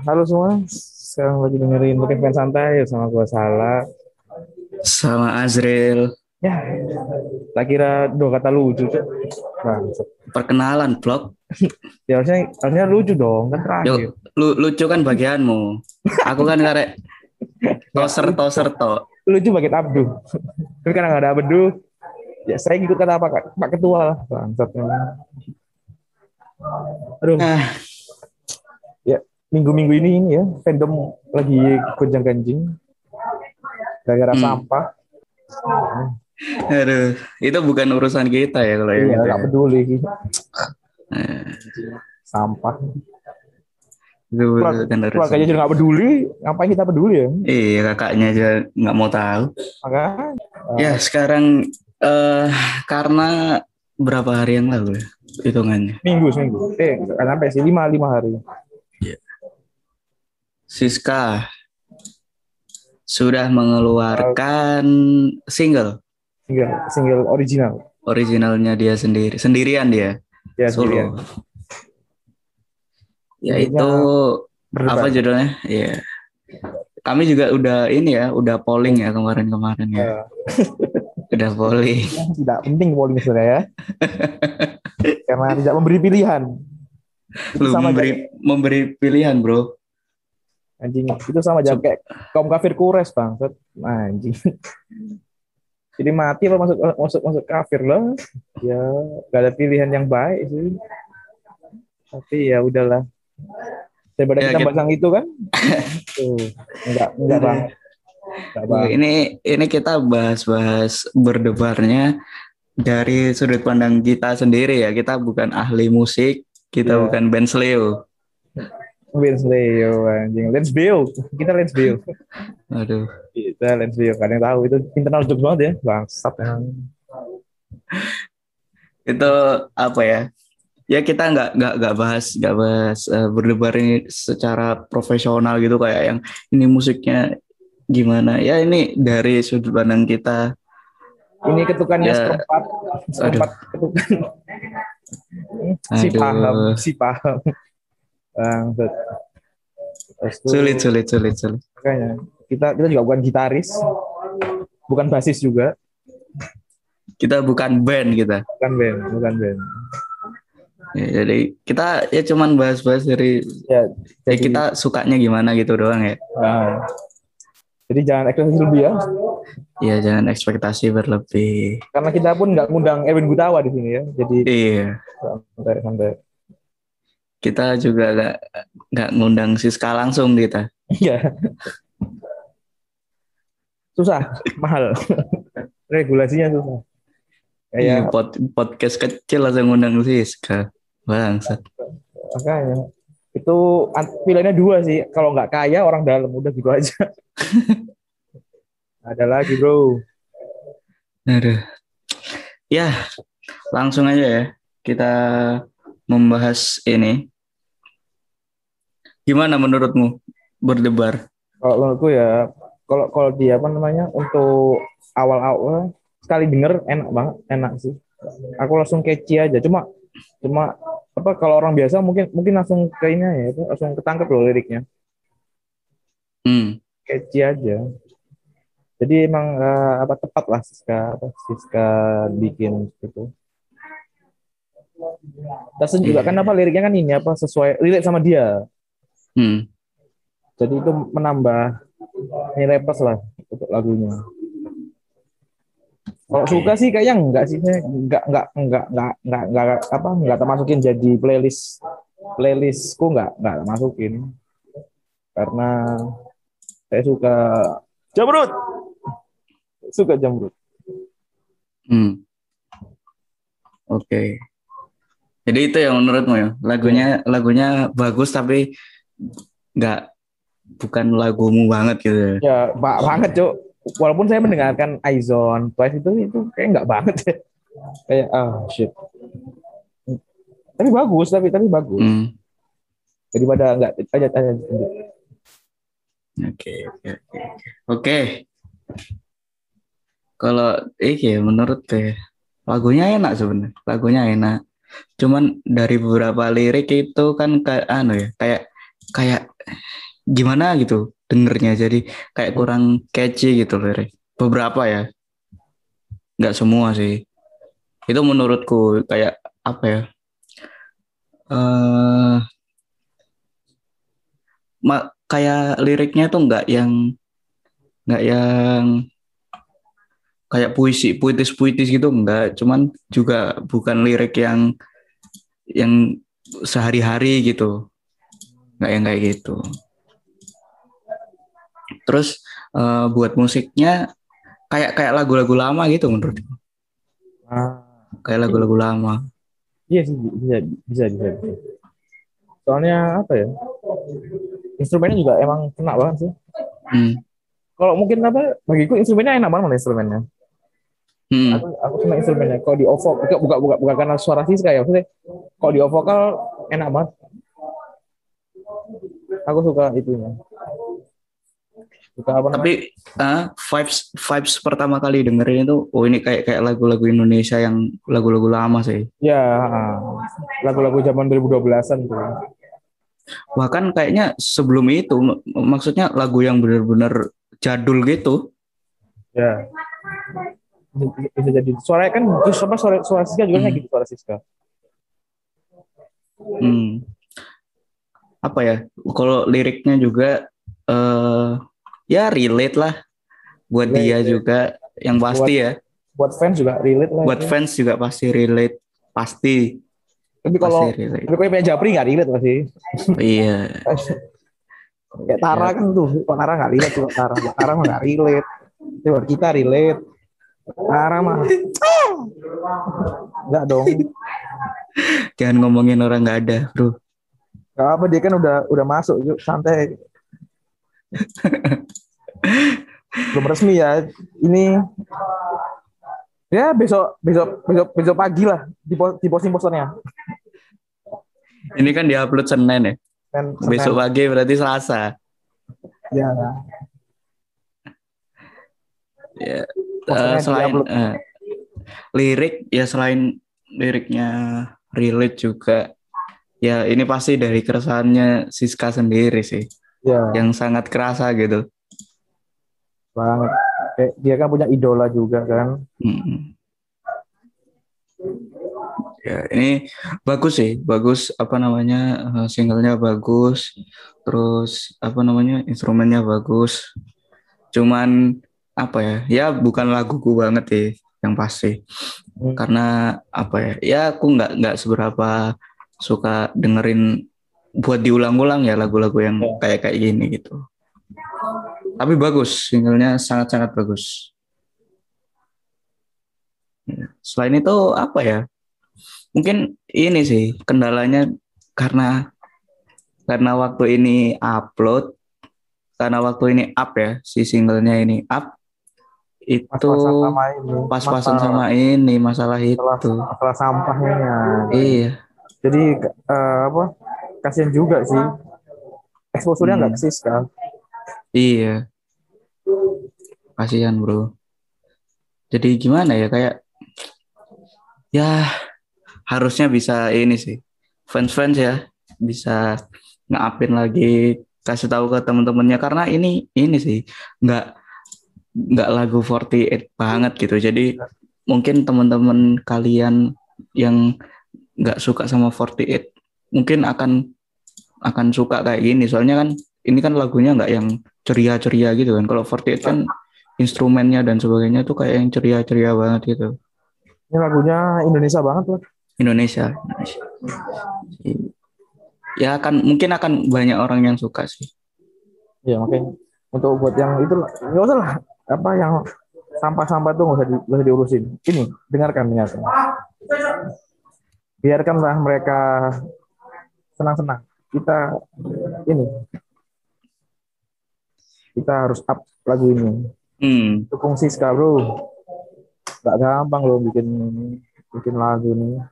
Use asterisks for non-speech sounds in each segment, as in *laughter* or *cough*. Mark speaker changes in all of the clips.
Speaker 1: Halo semua, sekarang lagi dengerin Mungkin Fans Santai sama gue Salah.
Speaker 2: Sama Azril.
Speaker 1: Ya, tak kira dua kata lucu.
Speaker 2: Perkenalan vlog. *laughs*
Speaker 1: Ya harusnya, harusnya lucu dong, kan terakhir.
Speaker 2: Yuk, lu, lucu kan bagianmu. Aku kan karek toser toser to.
Speaker 1: Lucu bagian Abdu. Tapi karena nggak ada Abdu, ya saya ikut kata Pak, Pak Ketua lah. Bangsat. memang. Aduh,
Speaker 2: Ah,
Speaker 1: minggu-minggu ini ini ya, fandom lagi gonjang ganjing. Gara-gara
Speaker 2: Hmm.
Speaker 1: sampah. *laughs*
Speaker 2: aduh, itu bukan urusan kita ya kalau yang
Speaker 1: Iya,
Speaker 2: itu.
Speaker 1: nggak
Speaker 2: ya.
Speaker 1: peduli.
Speaker 2: Eh,
Speaker 1: Sampah.
Speaker 2: Itu bukan
Speaker 1: Keluarganya juga nggak peduli, ngapain kita peduli ya?
Speaker 2: Iya, kakaknya aja nggak mau tahu.
Speaker 1: Maka
Speaker 2: Ya, sekarang eh karena berapa hari yang lalu ya hitungannya.
Speaker 1: minggu seminggu. Eh, sampai sih lima lima hari.
Speaker 2: Siska sudah mengeluarkan single
Speaker 1: Single single original.
Speaker 2: originalnya dia sendiri, sendirian dia.
Speaker 1: Ya,
Speaker 2: solo.
Speaker 1: sendirian.
Speaker 2: Yaitu
Speaker 1: Berdebat.
Speaker 2: apa judulnya? Iya. Kami juga udah ini ya, udah polling ya kemarin-kemarin ya.
Speaker 1: Ya, *laughs*
Speaker 2: Udah polling.
Speaker 1: tidak penting polling sebenarnya ya. *laughs* Karena tidak memberi pilihan.
Speaker 2: Lu memberi memberi pilihan, Bro.
Speaker 1: Anjing, itu sama aja kayak kaum kafir kures bangsat. Anjing. *laughs* Jadi mati apa masuk masuk masuk kafir loh. Ya, gak ada pilihan yang baik sih. Tapi ya udahlah. Daripada
Speaker 2: Ya,
Speaker 1: kita bahas yang itu kan. *laughs* Tuh, enggak enggak bang. Enggak bang.
Speaker 2: Ini ini kita bahas-bahas berdebarnya dari sudut pandang kita sendiri ya. Kita bukan ahli musik, kita
Speaker 1: Iya.
Speaker 2: bukan band Sleo.
Speaker 1: Vince Leo anjing. Let's build. Kita let's *laughs* build.
Speaker 2: Aduh.
Speaker 1: Kita let's build. Kadang tahu itu internal joke banget ya. Bangsat emang.
Speaker 2: itu apa ya ya kita nggak nggak nggak bahas nggak bahas eh, berdebar ini secara profesional gitu kayak yang ini musiknya gimana ya ini dari sudut pandang kita
Speaker 1: Ini ketukannya
Speaker 2: Ya.
Speaker 1: seperempat. Seperempat ketukan. si
Speaker 2: Aduh.
Speaker 1: paham. Si paham. Bangsat.
Speaker 2: Sulit sulit sulit sulit
Speaker 1: Makanya. Kita, kita juga bukan gitaris. Bukan basis juga.
Speaker 2: kita bukan band kita
Speaker 1: Bukan band. Bukan band.
Speaker 2: Ya, jadi kita ya cuman bahas-bahas dari
Speaker 1: Ya,
Speaker 2: ya
Speaker 1: jadi,
Speaker 2: kita sukanya gimana gitu doang ya
Speaker 1: Nah, jadi jangan ekspektasi lebih ya.
Speaker 2: ya jangan ekspektasi berlebih
Speaker 1: Karena kita pun nggak ngundang Erwin Gutawa di sini ya. Jadi
Speaker 2: iya
Speaker 1: santai santai.
Speaker 2: Kita juga nggak nggak ngundang Siska langsung kita
Speaker 1: Iya. Susah, mahal. Regulasinya susah.
Speaker 2: Iya,
Speaker 1: Kayak
Speaker 2: pod- podcast kecil langsung ngundang Siska bangsat
Speaker 1: makanya itu pilihannya dua sih. Kalau nggak kaya orang dalam udah gitu aja. *laughs* Ada lagi bro.
Speaker 2: Aduh. Ya, langsung aja ya. Kita membahas ini. Gimana menurutmu berdebar?
Speaker 1: Kalau menurutku ya, kalau kalau dia apa namanya untuk awal-awal sekali denger enak banget, enak sih. Aku langsung catchy aja. Cuma cuma apa kalau orang biasa mungkin mungkin langsung ke ini ya, itu langsung ketangkep loh liriknya.
Speaker 2: Hmm.
Speaker 1: catchy aja. Jadi emang eh, apa tepat lah Siska apa Siska bikin gitu. Terus juga kan apa liriknya kan ini apa sesuai lirik sama dia.
Speaker 2: Hmm.
Speaker 1: Jadi itu menambah nilai plus lah untuk lagunya. Kalau
Speaker 2: Oke.
Speaker 1: suka sih kayaknya enggak sih, saya enggak enggak enggak enggak enggak enggak apa enggak termasukin jadi playlist playlistku enggak enggak masukin karena saya suka jamrut suka jamrut
Speaker 2: Hmm. Oke. Jadi itu yang menurutmu ya. Lagunya lagunya bagus tapi nggak bukan lagumu banget gitu. ya.
Speaker 1: ya ba- banget cuk walaupun saya mendengarkan Aizon Twice itu itu kayak enggak banget ya *laughs* kayak ah shit tapi bagus tapi tapi bagus
Speaker 2: Hmm.
Speaker 1: daripada enggak aja aja
Speaker 2: Oke, oke, oke. Oke. Kalau iya menurut teh lagunya enak sebenarnya. Lagunya enak. Cuman dari beberapa lirik itu kan kayak anu ya, kayak kayak gimana? gitu dengernya. Jadi kayak kurang catchy gitu lirik beberapa ya. Nggak semua sih. Itu menurutku kayak apa ya? Ma- kayak liriknya tuh nggak yang nggak yang kayak puisi puitis puitis gitu enggak cuman juga bukan lirik yang yang sehari-hari gitu nggak yang kayak gitu terus eh, buat musiknya kayak kayak lagu-lagu lama gitu menurutku
Speaker 1: Ah,
Speaker 2: kayak lagu-lagu lama
Speaker 1: iya sih bisa bisa bisa. Soalnya apa ya? Instrumennya juga emang kena banget sih.
Speaker 2: hmm.
Speaker 1: Kalau mungkin apa? Bagiku instrumennya enak banget instrumennya.
Speaker 2: Hmm.
Speaker 1: Aku aku senang instrumennya. Kalau di ovo bukan bukan bukan bukan karena suara Siska ya maksudnya. Kalau di vokal enak banget. Aku suka itunya. Suka apa
Speaker 2: tapi ah, vibes vibes pertama kali dengerin itu oh ini kayak kayak lagu-lagu Indonesia yang lagu-lagu lama sih
Speaker 1: Ya, lagu-lagu zaman 2012-an tuh.
Speaker 2: bahkan kayaknya sebelum itu mak- maksudnya lagu yang benar-benar jadul gitu
Speaker 1: Ya. Bisa, jadi. Suaranya kan terus apa suara suara Siska juga kayak
Speaker 2: Hmm.
Speaker 1: gitu suara Siska.
Speaker 2: Hmm. Apa ya? Kalau liriknya juga eh ya relate lah buat
Speaker 1: Relate,
Speaker 2: dia
Speaker 1: ya.
Speaker 2: juga yang pasti ya.
Speaker 1: Buat fans juga relate lah.
Speaker 2: Buat
Speaker 1: itu.
Speaker 2: fans juga pasti relate. Pasti
Speaker 1: Tapi kalau
Speaker 2: pasti relate.
Speaker 1: tapi kalau yang punya Japri nggak relate pasti.
Speaker 2: Iya. *laughs*
Speaker 1: Kayak Tara kan tuh, kok Tara nggak relate tuh Tara. Tara mah nggak relate. Tapi buat kita relate. Tara mah *laughs* nggak dong.
Speaker 2: Jangan ngomongin orang nggak ada, Bro.
Speaker 1: Gak apa dia kan udah udah masuk yuk santai. Belum resmi ya. Ini ya besok besok besok besok pagi lah di, di posting posternya.
Speaker 2: Ini kan diupload Senin ya.
Speaker 1: Dan
Speaker 2: Besok pagi berarti Selasa.
Speaker 1: ya
Speaker 2: Ya.
Speaker 1: Posternya
Speaker 2: selain eh, lirik ya selain liriknya relate juga ya ini pasti dari keresahannya Siska sendiri sih
Speaker 1: ya
Speaker 2: yang sangat kerasa gitu.
Speaker 1: banget. Kayak dia kan punya idola juga kan.
Speaker 2: Mm. Ya, ini bagus sih, bagus apa namanya eh, singlenya bagus, terus apa namanya instrumennya bagus. Cuman apa ya, ya bukan laguku banget sih yang pasti.
Speaker 1: Hmm.
Speaker 2: Karena apa ya, ya aku nggak nggak seberapa suka dengerin buat diulang-ulang ya lagu-lagu yang
Speaker 1: Ya.
Speaker 2: kayak kayak gini gitu. Tapi bagus, singlenya sangat-sangat bagus. Ya, Selain itu apa ya? Mungkin ini sih kendalanya karena karena waktu ini upload, karena waktu ini up ya si singlenya ini up itu
Speaker 1: Pas-pasan sama ini.
Speaker 2: pas-pasan
Speaker 1: masalah-
Speaker 2: sama ini masalah
Speaker 1: masalah,
Speaker 2: itu.
Speaker 1: masalah sampahnya.
Speaker 2: Iya,
Speaker 1: Jadi eh, apa? Kasihan juga sih. Exposure-nya nggak
Speaker 2: Hmm.
Speaker 1: ke Siska.
Speaker 2: iya. Kasihan bro. Jadi gimana ya kayak ya harusnya bisa ini sih fans-fans ya bisa nge-upin lagi kasih tahu ke teman-temannya karena ini ini sih nggak nggak lagu 48 banget gitu jadi mungkin teman-teman kalian yang nggak suka sama 48 mungkin akan akan suka kayak gini soalnya kan ini kan lagunya nggak yang ceria-ceria gitu kan kalau 48 kan instrumennya dan sebagainya tuh kayak yang ceria-ceria banget gitu
Speaker 1: Ini lagunya Indonesia banget loh.
Speaker 2: Indonesia. Indonesia. Ya akan mungkin akan banyak orang yang suka sih.
Speaker 1: Ya makanya untuk buat yang itu nggak usah lah apa yang sampah-sampah tuh nggak usah, di, usah diurusin. Ini dengarkan dengarkan. Biarkanlah mereka senang-senang. Kita ini kita harus up lagu ini.
Speaker 2: Hmm,
Speaker 1: Dukung Siska bro. Gak gampang loh bikin bikin lagu nih.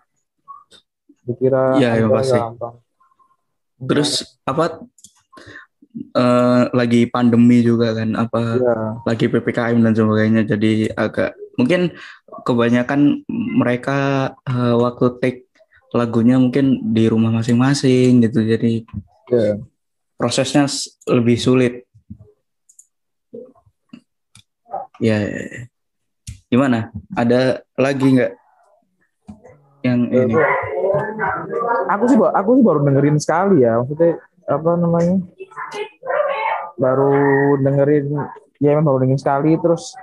Speaker 1: Dikira
Speaker 2: iya,
Speaker 1: ada
Speaker 2: pasti.
Speaker 1: gampang.
Speaker 2: terus apa eh, lagi pandemi juga kan apa
Speaker 1: Iya.
Speaker 2: lagi PPKM dan sebagainya jadi agak mungkin kebanyakan mereka eh, waktu take lagunya mungkin di rumah masing-masing gitu jadi
Speaker 1: Iya.
Speaker 2: prosesnya lebih sulit. Ya, gimana? Ada lagi nggak yang ini?
Speaker 1: aku sih aku sih baru dengerin sekali ya maksudnya apa namanya baru dengerin ya emang baru dengerin sekali terus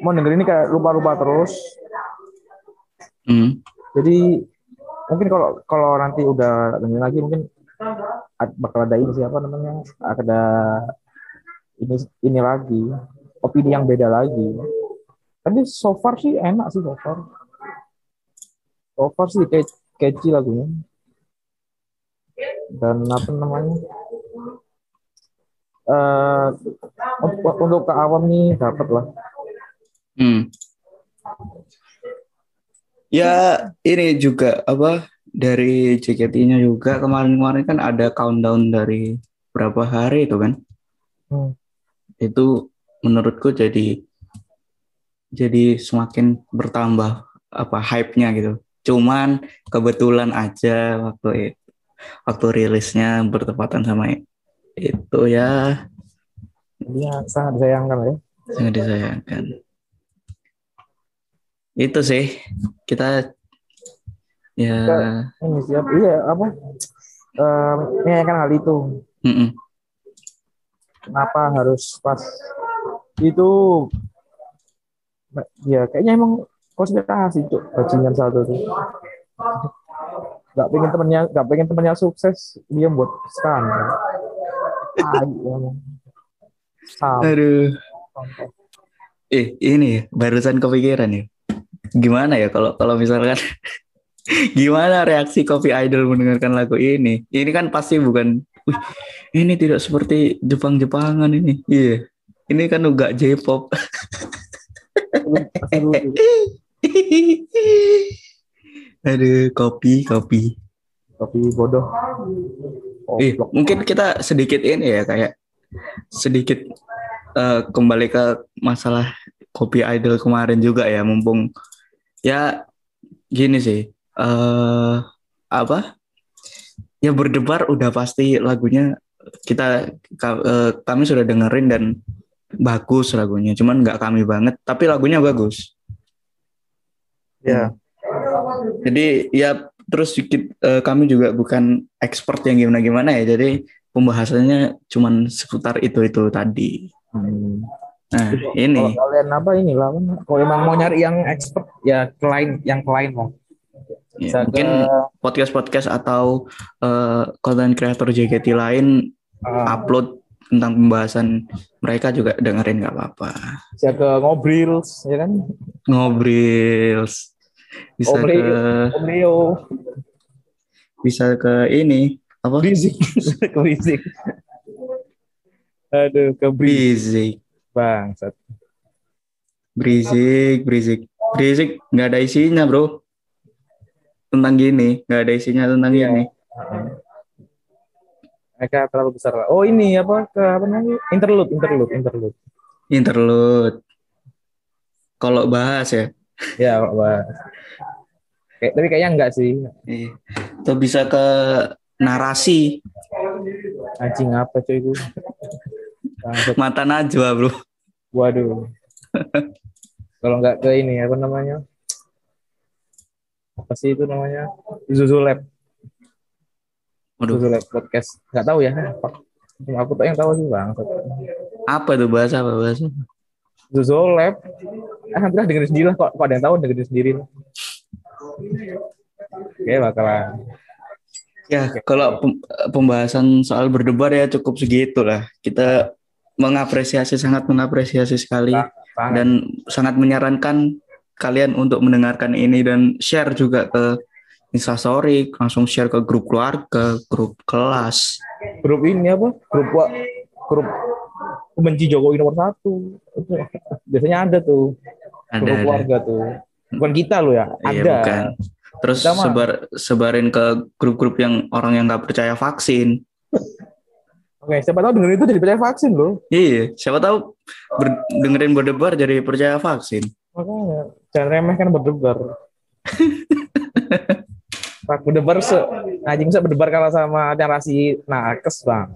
Speaker 1: mau dengerin ini kayak lupa-lupa terus
Speaker 2: Hmm.
Speaker 1: jadi mungkin kalau kalau nanti udah dengerin lagi mungkin bakal ada ini siapa namanya ada ini ini lagi opini yang beda lagi. Tapi so far sih enak sih so far. So far sih kayak catchy lagunya. Dan apa namanya eh untuk, untuk ke awam nih dapat lah
Speaker 2: Hmm. Ya, ini juga apa dari JKT-nya juga kemarin-kemarin kan ada countdown dari berapa hari itu kan?
Speaker 1: Hmm.
Speaker 2: Itu menurutku jadi jadi semakin bertambah apa hype-nya gitu. Cuman kebetulan aja waktu itu, waktu rilisnya bertepatan sama itu ya
Speaker 1: dia sangat disayangkan ya
Speaker 2: sangat disayangkan. Itu sih. Kita ya.
Speaker 1: Ini siap iya apa? Eh menyayangkan hal itu.
Speaker 2: Mm-mm.
Speaker 1: kenapa harus pas itu? Ya kayaknya emang konspirasi cuk bajingan satu tuh. Nggak pengen temennya nggak pengen temennya sukses dia buat skandal.
Speaker 2: Aduh. Eh, ini barusan kepikiran ya. Gimana ya kalau kalau misalkan *laughs* gimana reaksi Coffee Idol mendengarkan lagu ini? Ini kan pasti bukan Wih, ini tidak seperti Jepang-Jepangan ini. Iya. Ini kan enggak J-pop. *laughs* Aduh, kopi, kopi.
Speaker 1: tapi bodoh Oh,
Speaker 2: Eh, mungkin kita sedikit ini ya kayak sedikit eh, kembali ke masalah kopi idol kemarin juga ya mumpung ya gini sih eh apa ya berdebar udah pasti lagunya kita ka- eh, kami sudah dengerin dan bagus lagunya cuman nggak kami banget tapi lagunya bagus
Speaker 1: ya
Speaker 2: jadi ya terus sedikit eh, kami juga bukan expert yang gimana-gimana ya. Jadi pembahasannya cuman seputar itu-itu tadi.
Speaker 1: Hmm.
Speaker 2: Nah,
Speaker 1: Kalau
Speaker 2: ini.
Speaker 1: kalian apa ini lah kalau emang mau nyari yang expert ya klien yang klien lah
Speaker 2: ya, mungkin
Speaker 1: ke-
Speaker 2: podcast-podcast atau eh, konten kreator JKT lain
Speaker 1: ah,
Speaker 2: upload tentang pembahasan mereka juga dengerin nggak apa-apa.
Speaker 1: bisa ke ngobrol ya kan?
Speaker 2: Ngobrol bisa ke
Speaker 1: Leo
Speaker 2: bisa ke ini apa?
Speaker 1: berisik *laughs* ke aduh ke Berisik, bangsat
Speaker 2: berisik, berisik, berisik nggak ada isinya bro. Tentang gini, nggak ada isinya tentang
Speaker 1: Iya.
Speaker 2: gini.
Speaker 1: mereka terlalu besar lah. oh ini apa ke apa namanya interlude interlude interlude
Speaker 2: Interlude. Kalau bahas ya,
Speaker 1: ya Pak Bas. Kayak, tapi kayaknya enggak sih
Speaker 2: Iya. Atau bisa ke narasi
Speaker 1: anjing apa cuy itu Bangsat.
Speaker 2: Mata najwa bro.
Speaker 1: waduh. Kalau enggak ke ini apa namanya? Apa sih itu namanya? Zuzu Lab.
Speaker 2: Waduh,
Speaker 1: Zuzu Lab podcast. Nggak tahu ya Cuma aku tak yang tahu sih bang.
Speaker 2: Apa tuh bahasa apa bahasa?
Speaker 1: Zuzu Lab. Ah lah dengerin sendiri lah. Kok, kok ada yang tahu dengerin sendiri? Lah Oke bakalan.
Speaker 2: Ya, kalau pem- pembahasan soal berdebar ya cukup segitu lah. Kita mengapresiasi sangat mengapresiasi sekali
Speaker 1: sangat
Speaker 2: dan sangat menyarankan kalian untuk mendengarkan ini dan share juga ke Instastory, langsung share ke grup keluarga, grup kelas.
Speaker 1: grup ini apa grup grup pembenci Jokowi nomor satu itu *laughs* biasanya ada tuh
Speaker 2: Ada,
Speaker 1: grup
Speaker 2: ada.
Speaker 1: keluarga tuh bukan kita loh ya
Speaker 2: Iya,
Speaker 1: ada
Speaker 2: bukan. Terus sebar sebarin ke grup-grup yang orang yang nggak percaya vaksin.
Speaker 1: Oke siapa tahu dengerin itu jadi percaya vaksin loh
Speaker 2: Iya, siapa tahu ber- dengerin berdebar jadi percaya vaksin.
Speaker 1: makanya jangan remehkan berdebar *laughs* Pak berdebar se anjing bisa berdebar kalah sama narasi nakes bang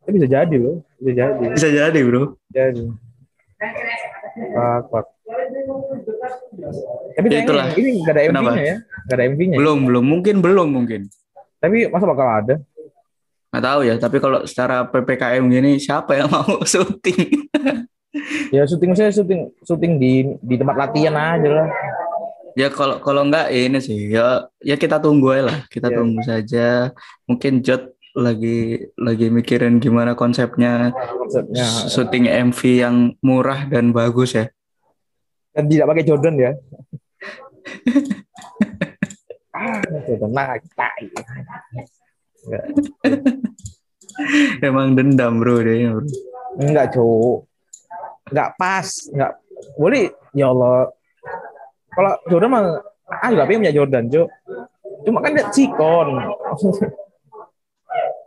Speaker 1: Itu bisa jadi loh, bisa jadi.
Speaker 2: Bisa jadi, Bro.
Speaker 1: Jadi. Pak, pak. Tapi
Speaker 2: Ya, itulah.
Speaker 1: ini gak ada? MV-nya ya, gak ada MV-nya.
Speaker 2: Belum, belum. Mungkin belum mungkin.
Speaker 1: Tapi masa bakal ada?
Speaker 2: Nggak tahu ya, tapi kalau secara PPKM gini siapa yang *laughs* mau syuting?
Speaker 1: Ya syuting saya syuting syuting di di tempat latihan aja lah.
Speaker 2: Ya kalau kalau enggak ini sih ya ya kita tunggu aja lah. Kita
Speaker 1: Iya.
Speaker 2: tunggu saja. Mungkin Jot lagi lagi mikirin gimana konsepnya
Speaker 1: Konsepnya
Speaker 2: syuting MV yang murah dan bagus ya.
Speaker 1: dan tidak pakai Jordan ya. *laughs* ah, Jordan lagi tai.
Speaker 2: Emang dendam bro dia. Bro.
Speaker 1: enggak, Cuk. Enggak pas, enggak boleh ya Allah. Kalau Jordan mah ah juga punya Jordan, Cuk. Cuma kan dia sikon.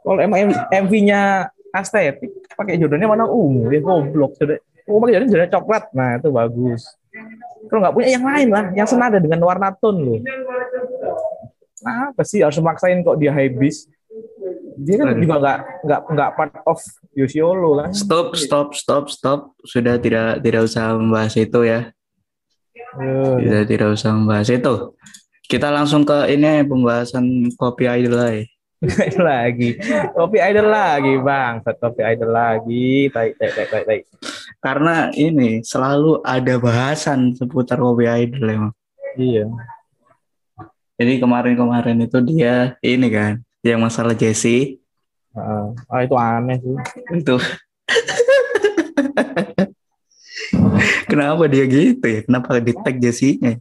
Speaker 1: Kalau emang MV-nya estetik, pakai Jordannya warna ungu, dia goblok. Sudah, oh, pakai Jordan Jordan coklat, nah itu bagus. Kalau nggak punya yang lain lah, yang senada dengan warna tone loh. Apa sih harus maksain kok dia habis? Dia kan juga nggak nggak nggak part of Yosiolo kan?
Speaker 2: Stop, stop, stop, stop. Sudah tidak tidak usah membahas itu ya.
Speaker 1: Eh,
Speaker 2: Tidak tidak usah membahas itu. Kita langsung ke ini pembahasan kopi idol aja. *laughs*
Speaker 1: idol lagi, kopi idol lagi bang, kopi idol lagi, taik taik taik taik taik.
Speaker 2: Karena ini selalu ada bahasan seputar kopi idol emang.
Speaker 1: Iya.
Speaker 2: Jadi kemarin-kemarin itu dia ini kan, yang masalah Jesse
Speaker 1: Heeh. Ah itu aneh sih.
Speaker 2: itu. Kenapa dia gitu ya? Kenapa di tag Jesse-nya?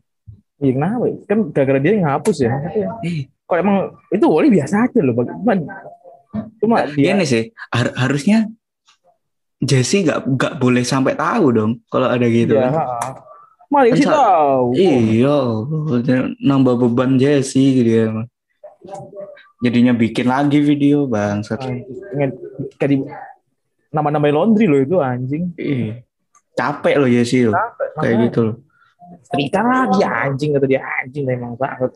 Speaker 1: Iya kenapa? Kan gara-gara dia yang ngapus ya.
Speaker 2: Eh,
Speaker 1: Kok emang itu boleh biasa aja loh. Cuma, cuma dia
Speaker 2: Ini sih har- harusnya Jesse nggak nggak boleh sampai tahu dong kalau ada gitu.
Speaker 1: Iya,
Speaker 2: kan.
Speaker 1: heeh. Malah
Speaker 2: Kan
Speaker 1: sih tahu.
Speaker 2: Iya, nambah beban Jesse gitu ya. Jadinya bikin lagi video bang.
Speaker 1: Anjing. Ingat nama-nama laundry loh itu anjing.
Speaker 2: Ih, capek loh Jesse loh. Kayak gitu loh.
Speaker 1: Setrika lagi anjing kata dia anjing memang banget.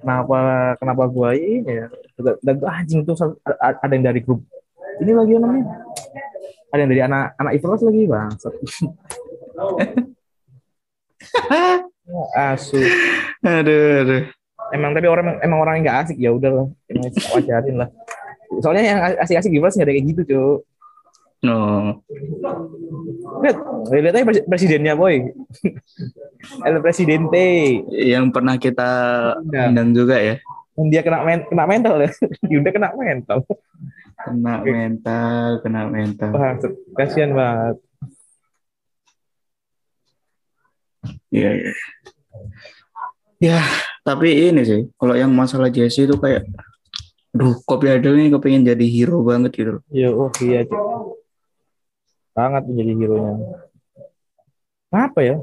Speaker 1: Kenapa kenapa gua ini ya? Dan tuh anjing tuh ada yang dari grup ini lagi namanya. Ada yang dari anak anak Ivers lagi bang. *laughs* Asu.
Speaker 2: aduh, aduh.
Speaker 1: Emang tapi orang emang orang yang nggak asik ya udah lah. Emang wajarin lah. Soalnya yang asik-asik Ivers nggak ada kayak gitu cuy.
Speaker 2: No.
Speaker 1: Lihat, lihat aja pres- presidennya boy. *laughs* El Presidente.
Speaker 2: Yang pernah kita
Speaker 1: Iya.
Speaker 2: undang juga ya.
Speaker 1: Dia kena men kena mental ya. *laughs* Yunda kena mental.
Speaker 2: Kena mental, kena mental.
Speaker 1: Wah, kasihan banget.
Speaker 2: Iya, iya. Ya, tapi ini sih, kalau yang masalah Jesse itu kayak, duh, Kopi Idol ini kepengen jadi hero banget gitu. loh.
Speaker 1: Iya, oh iya. Sangat menjadi hero-nya. Apa ya?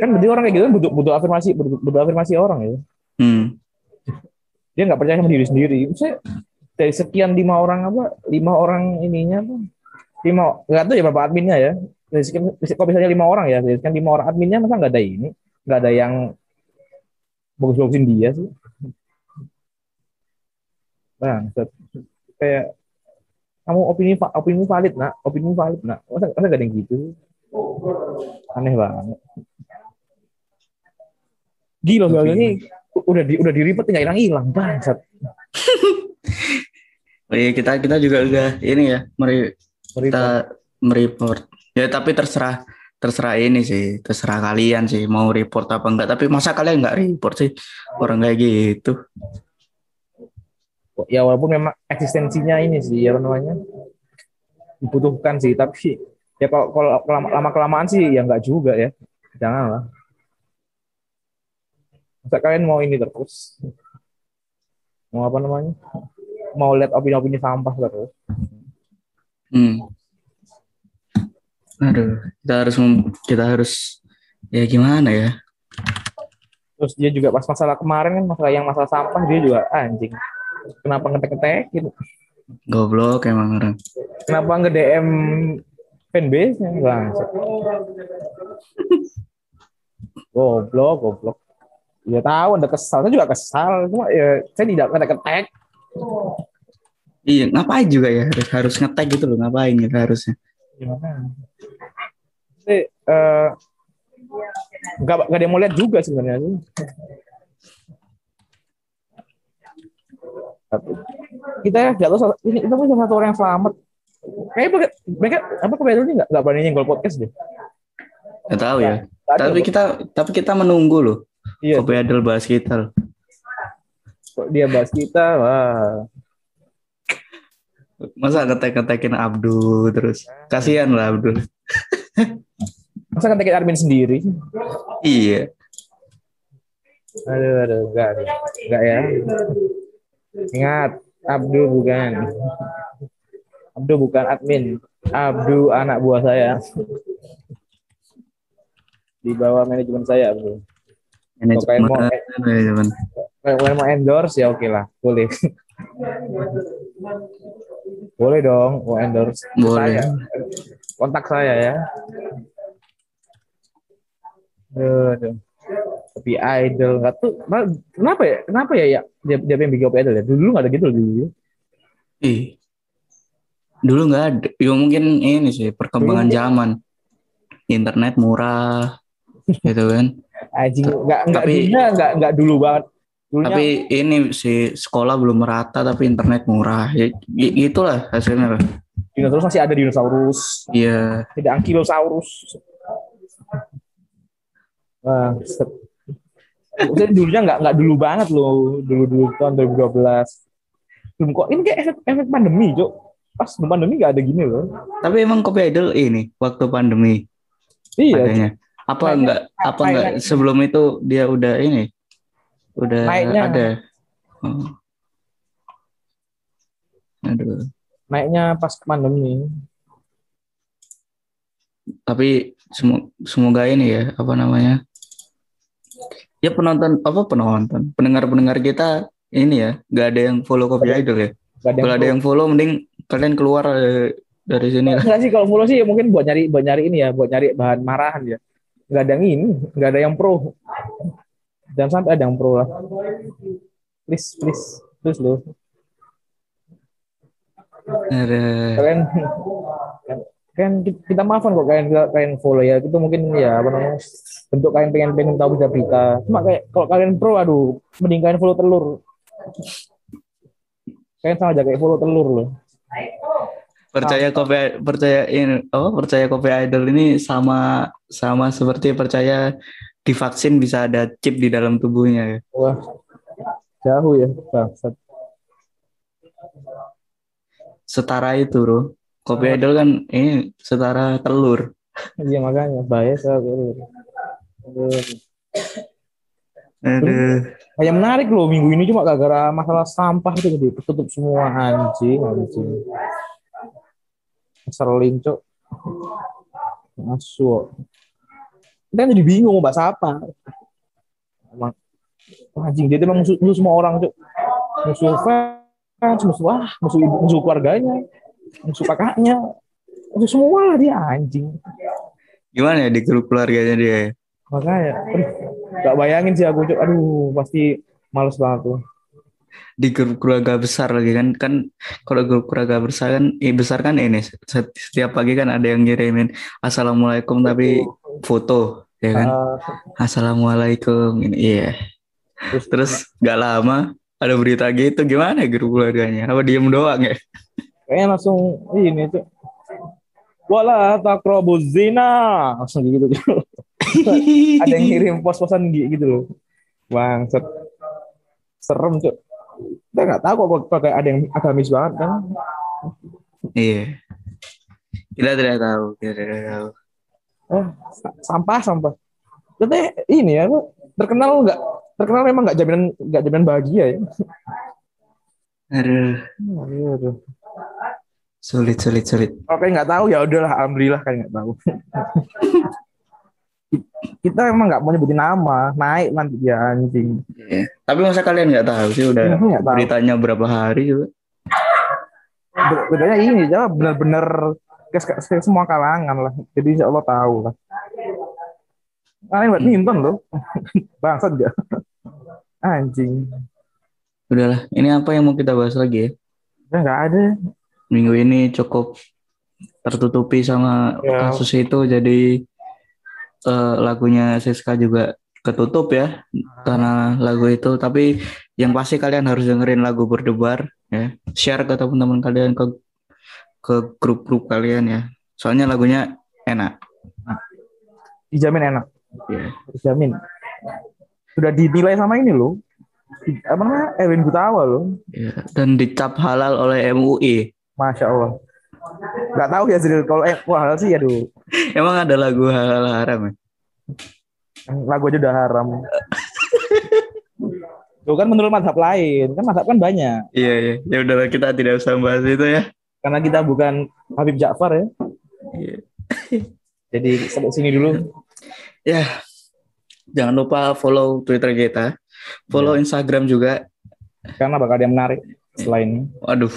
Speaker 1: Kan berarti orang kayak gitu kan butuh, butuh afirmasi, butuh, butuh afirmasi orang ya.
Speaker 2: Hmm,
Speaker 1: Dia nggak percaya sama diri sendiri. Saya dari sekian lima orang apa? Lima orang ininya apa? Lima nggak tahu ya berapa adminnya ya. Dari sekian, kalau misalnya lima orang ya, dari sekian lima orang adminnya masa nggak ada ini, nggak ada yang bagus-bagusin dia sih. Bang, kayak kamu opini opini valid nak, opini valid nak. Masa, masa gak ada yang gitu? Aneh banget. Gila gila ini udah di udah di report tinggal hilang hilang bangsat. *laughs*
Speaker 2: oh iya kita kita juga udah ini ya, meri, kita mereport. Ya tapi terserah terserah ini sih, terserah kalian sih mau report apa enggak. Tapi masa kalian nggak report sih orang kayak gitu?
Speaker 1: Ya walaupun memang eksistensinya ini sih apa namanya dibutuhkan sih, tapi ya kalau kalau lama, lama kelamaan sih ya nggak juga ya. Janganlah. Masa kalian mau ini terus? Mau apa namanya? Mau lihat opini-opini sampah terus?
Speaker 2: Hmm. Aduh, kita harus kita harus ya gimana ya?
Speaker 1: Terus dia juga pas masalah kemarin kan masalah yang masalah sampah dia juga "Ah, anjing. Kenapa ngetek-ngetekin?
Speaker 2: Goblok emang orang.
Speaker 1: Kenapa nge DM fanbase-nya? Bangsat. *laughs* Goblok, goblok. Ya tahu Anda kesal, saya juga kesal. Cuma ya saya tidak ngetek-ngetek.
Speaker 2: Iya, ngapain juga ya harus harus ngetek gitu loh, ngapain gitu harusnya.
Speaker 1: Gimana? Jadi, eh, nggak nggak ada yang mau lihat juga sebenarnya. Kita ya jatuh ini kita punya satu orang yang selamat. Kayaknya mereka, mereka apa kebanyakan ini nggak nggak berani nyenggol podcast deh.
Speaker 2: Gak tahu ya.
Speaker 1: Nggak ada
Speaker 2: Tapi kita tapi kita menunggu loh.
Speaker 1: iya,
Speaker 2: Kopi Idol bahas kita loh.
Speaker 1: kok dia bahas kita, wah.
Speaker 2: Masa ngetek-ngetekin Abdul terus. Kasihan lah Abdul. *laughs*
Speaker 1: Masa kan take admin sendiri?
Speaker 2: Iya.
Speaker 1: Aduh, aduh, enggak, aduh. enggak ya. Ingat, Abdul bukan. Abdul bukan admin. Abdul anak buah saya. Di bawah manajemen saya, Abdul.
Speaker 2: Manajemen.
Speaker 1: mau-
Speaker 2: Manajemen.
Speaker 1: Kalau kalian mau endorse ya oke lah, boleh. boleh dong, mau endorse.
Speaker 2: Boleh.
Speaker 1: Saya. Kontak saya ya. Aduh. Kopi idol nggak tuh kenapa ya kenapa ya ya dia dia pengen bikin kopi idol ya dulu nggak ada gitu loh dulu
Speaker 2: Ih. Dulu nggak ada. Ya mungkin ini sih perkembangan zaman. Internet murah, *laughs* gitu kan.
Speaker 1: anjing nggak nggak
Speaker 2: Tapi-
Speaker 1: nggak nggak dulu banget dulunya
Speaker 2: Tapi ini sih sekolah belum merata tapi internet murah. Ya gi- gitulah hasilnya. lah.
Speaker 1: dinosaurus masih ada dinosaurus
Speaker 2: Iya.
Speaker 1: tidak ankylosaurus Wah, set. Dulunya nggak nggak dulu banget loh dulu dulu tahun 2012 belum kok ini kayak efek efek pandemi cok pas sebelum pandemi nggak ada gini loh
Speaker 2: Tapi emang Kopi Idol ini waktu pandemi
Speaker 1: iya
Speaker 2: adanya. Apa enggak apa enggak sebelum itu dia udah ini udah
Speaker 1: Naiknya.
Speaker 2: ada. Oh. Aduh.
Speaker 1: naiknya pas pandemi
Speaker 2: Tapi semu- semoga ini ya apa namanya? Ya penonton apa penonton pendengar-pendengar kita ini ya nggak ada yang follow Kopi Idol ya.
Speaker 1: nggak ada
Speaker 2: Kalau ada yang follow mending kalian keluar eh, dari sini lah.
Speaker 1: Enggak sih kalau follow sih mungkin buat nyari buat nyari ini ya, buat nyari bahan marahan ya. Enggak ada yang ini, enggak ada yang pro. Jangan sampai ada yang pro lah. Please, please, please lo. Kalian kan kita maafkan kok kalian kalian follow ya. Itu mungkin ya apa namanya bentuk kalian pengen pengen tahu berita-berita. Cuma kayak kalau kalian pro aduh, mending kalian follow telur. Kalian sama aja kayak follow telur loh.
Speaker 2: percaya kopi percaya ini oh percaya kopi idol ini sama sama seperti percaya divaksin bisa ada chip di dalam tubuhnya ya.
Speaker 1: Wah. Jauh ya, bangsat.
Speaker 2: setara itu bro kopi idol kan ini setara telur
Speaker 1: Iya makanya bahaya sekali. Aduh.
Speaker 2: Aduh.
Speaker 1: Kayak menarik loh minggu ini cuma gara-gara masalah sampah itu gede tutup semua anjing anjing. Ngeselin cok. Masuk. Kita jadi bingung mau bahas apa. Emang anjing dia tuh emang musuh, musuh semua orang cok. Musuh fans, musuh wah, musuh ibu, musuh keluarganya, musuh kakaknya, musuh semua lah dia anjing.
Speaker 2: gimana ya di grup keluarganya dia ya?
Speaker 1: Makanya, aduh, gak bayangin sih aku cok. Aduh, pasti males banget tuh.
Speaker 2: di grup keluarga besar lagi kan kan kalau grup keluarga besar kan eh, besar kan ini set- setiap pagi kan ada yang ngirimin assalamualaikum tapi foto ya kan
Speaker 1: Ah,
Speaker 2: assalamualaikum ini iya
Speaker 1: terus
Speaker 2: terus nggak lama ada berita gitu gimana ya grup keluarganya apa diem doang ya
Speaker 1: kayaknya langsung ini tuh. Wala takrobu zina. Langsung gitu. *laughs* Ada yang ngirim pos-posan gitu gitu loh. Bang serem tuh kita nggak tahu kok kayak ada yang agamis banget kan?
Speaker 2: Iya. Kita tidak tahu kita tidak tahu.
Speaker 1: Eh sa- sampah sampah. Kita ini ya terkenal nggak? Terkenal memang nggak jaminan nggak jaminan bahagia ya?
Speaker 2: Aduh.
Speaker 1: Aduh, aduh.
Speaker 2: Sulit sulit sulit
Speaker 1: kayak nggak tahu ya udahlah alhamdulillah kayak nggak tahu *laughs* kita emang nggak mau nyebutin nama naik nanti dia anjing
Speaker 2: Iya. tapi masa kalian nggak tahu sih udah
Speaker 1: nggak tahu.
Speaker 2: beritanya berapa hari juga
Speaker 1: bedanya ini ya benar-benar ke, semua kalangan lah jadi insya Allah tahu lah kalian badminton loh *laughs* bangsat gak anjing
Speaker 2: udahlah. Ini apa yang mau kita bahas lagi ya?
Speaker 1: Udah nggak ada.
Speaker 2: Minggu ini cukup tertutupi sama
Speaker 1: Ya.
Speaker 2: kasus itu jadi eh, lagunya Siska juga ketutup ya karena lagu itu tapi yang pasti kalian harus dengerin lagu berdebar ya share ke teman-teman kalian ke ke grup-grup kalian ya soalnya lagunya enak
Speaker 1: Dijamin enak.
Speaker 2: ya
Speaker 1: Dijamin. Sudah dinilai sama ini loh. Apa namanya? Erwin Gutawa loh.
Speaker 2: Ya, dan dicap halal oleh MUI
Speaker 1: Masya Allah. Nggak tahu ya Zril. Kalau eh, wah sih aduh. *laughs*
Speaker 2: emang ada lagu halal haram ya
Speaker 1: Lagu aja udah haram. *laughs* Tuh kan menurut madhab lain. Kan madhab kan banyak.
Speaker 2: iya iya ya udahlah kita tidak usah bahas itu ya
Speaker 1: Karena kita bukan Habib Ja'far ya.
Speaker 2: Iya. *laughs*
Speaker 1: Jadi sampai sini dulu.
Speaker 2: ya jangan lupa follow Twitter kita follow Instagram juga
Speaker 1: Karena bakal ada yang menarik selain
Speaker 2: Waduh.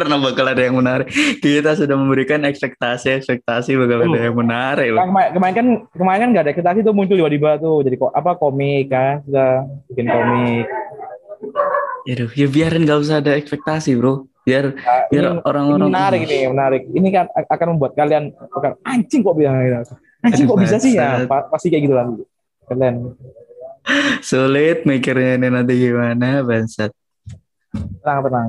Speaker 2: Karena bakal ada yang menarik. Kita sudah memberikan ekspektasi, ekspektasi bakal ada yang menarik loh.
Speaker 1: Kan kemarin, kemarin kan kemarin kan nggak ada ekspektasi tuh muncul tiba-tiba tuh. Jadi kok apa komik kan? Kita bikin komik.
Speaker 2: Yaduh, ya biarin gak usah ada ekspektasi bro. Biar
Speaker 1: Nah,
Speaker 2: biar orang-orang
Speaker 1: menarik ini menarik. Ini kan akan membuat kalian akan anjing kok bilang gitu? Anjing kok bisa sih? Ya pasti kayak gitu lah kalian *laughs*
Speaker 2: sulit mikirnya ini nanti gimana bangsat.
Speaker 1: Tenang tenang.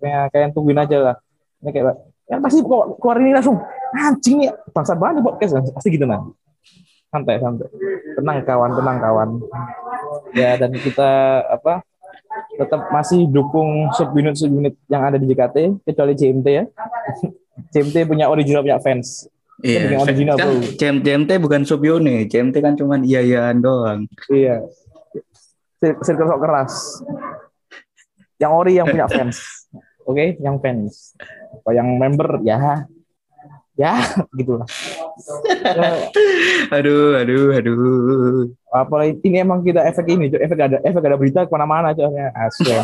Speaker 1: Kayak kalian tungguin aja lah. Ini kayak ya pasti kok keluar ini langsung. Anjing ya bangsat banget podcast pasti gitu nah santai santai. Tenang kawan tenang kawan. Ya dan kita apa tetap masih dukung subunit subunit yang ada di JKT kecuali CMT ya. *laughs* CMT punya original punya fans.
Speaker 2: Iya.
Speaker 1: bikin original,
Speaker 2: Kan
Speaker 1: bro.
Speaker 2: CM- CMT bukan subyone, CMT kan cuman iya-iyaan doang.
Speaker 1: iya. Circle sok keras yang ori yang *laughs* punya fans. Oke yang fans. Kalau yang member ya. Ya *laughs* gitulah
Speaker 2: Aduh, aduh, aduh.
Speaker 1: apalagi ini emang kita efek ini efek ada efek ada berita ke mana-mana coy asli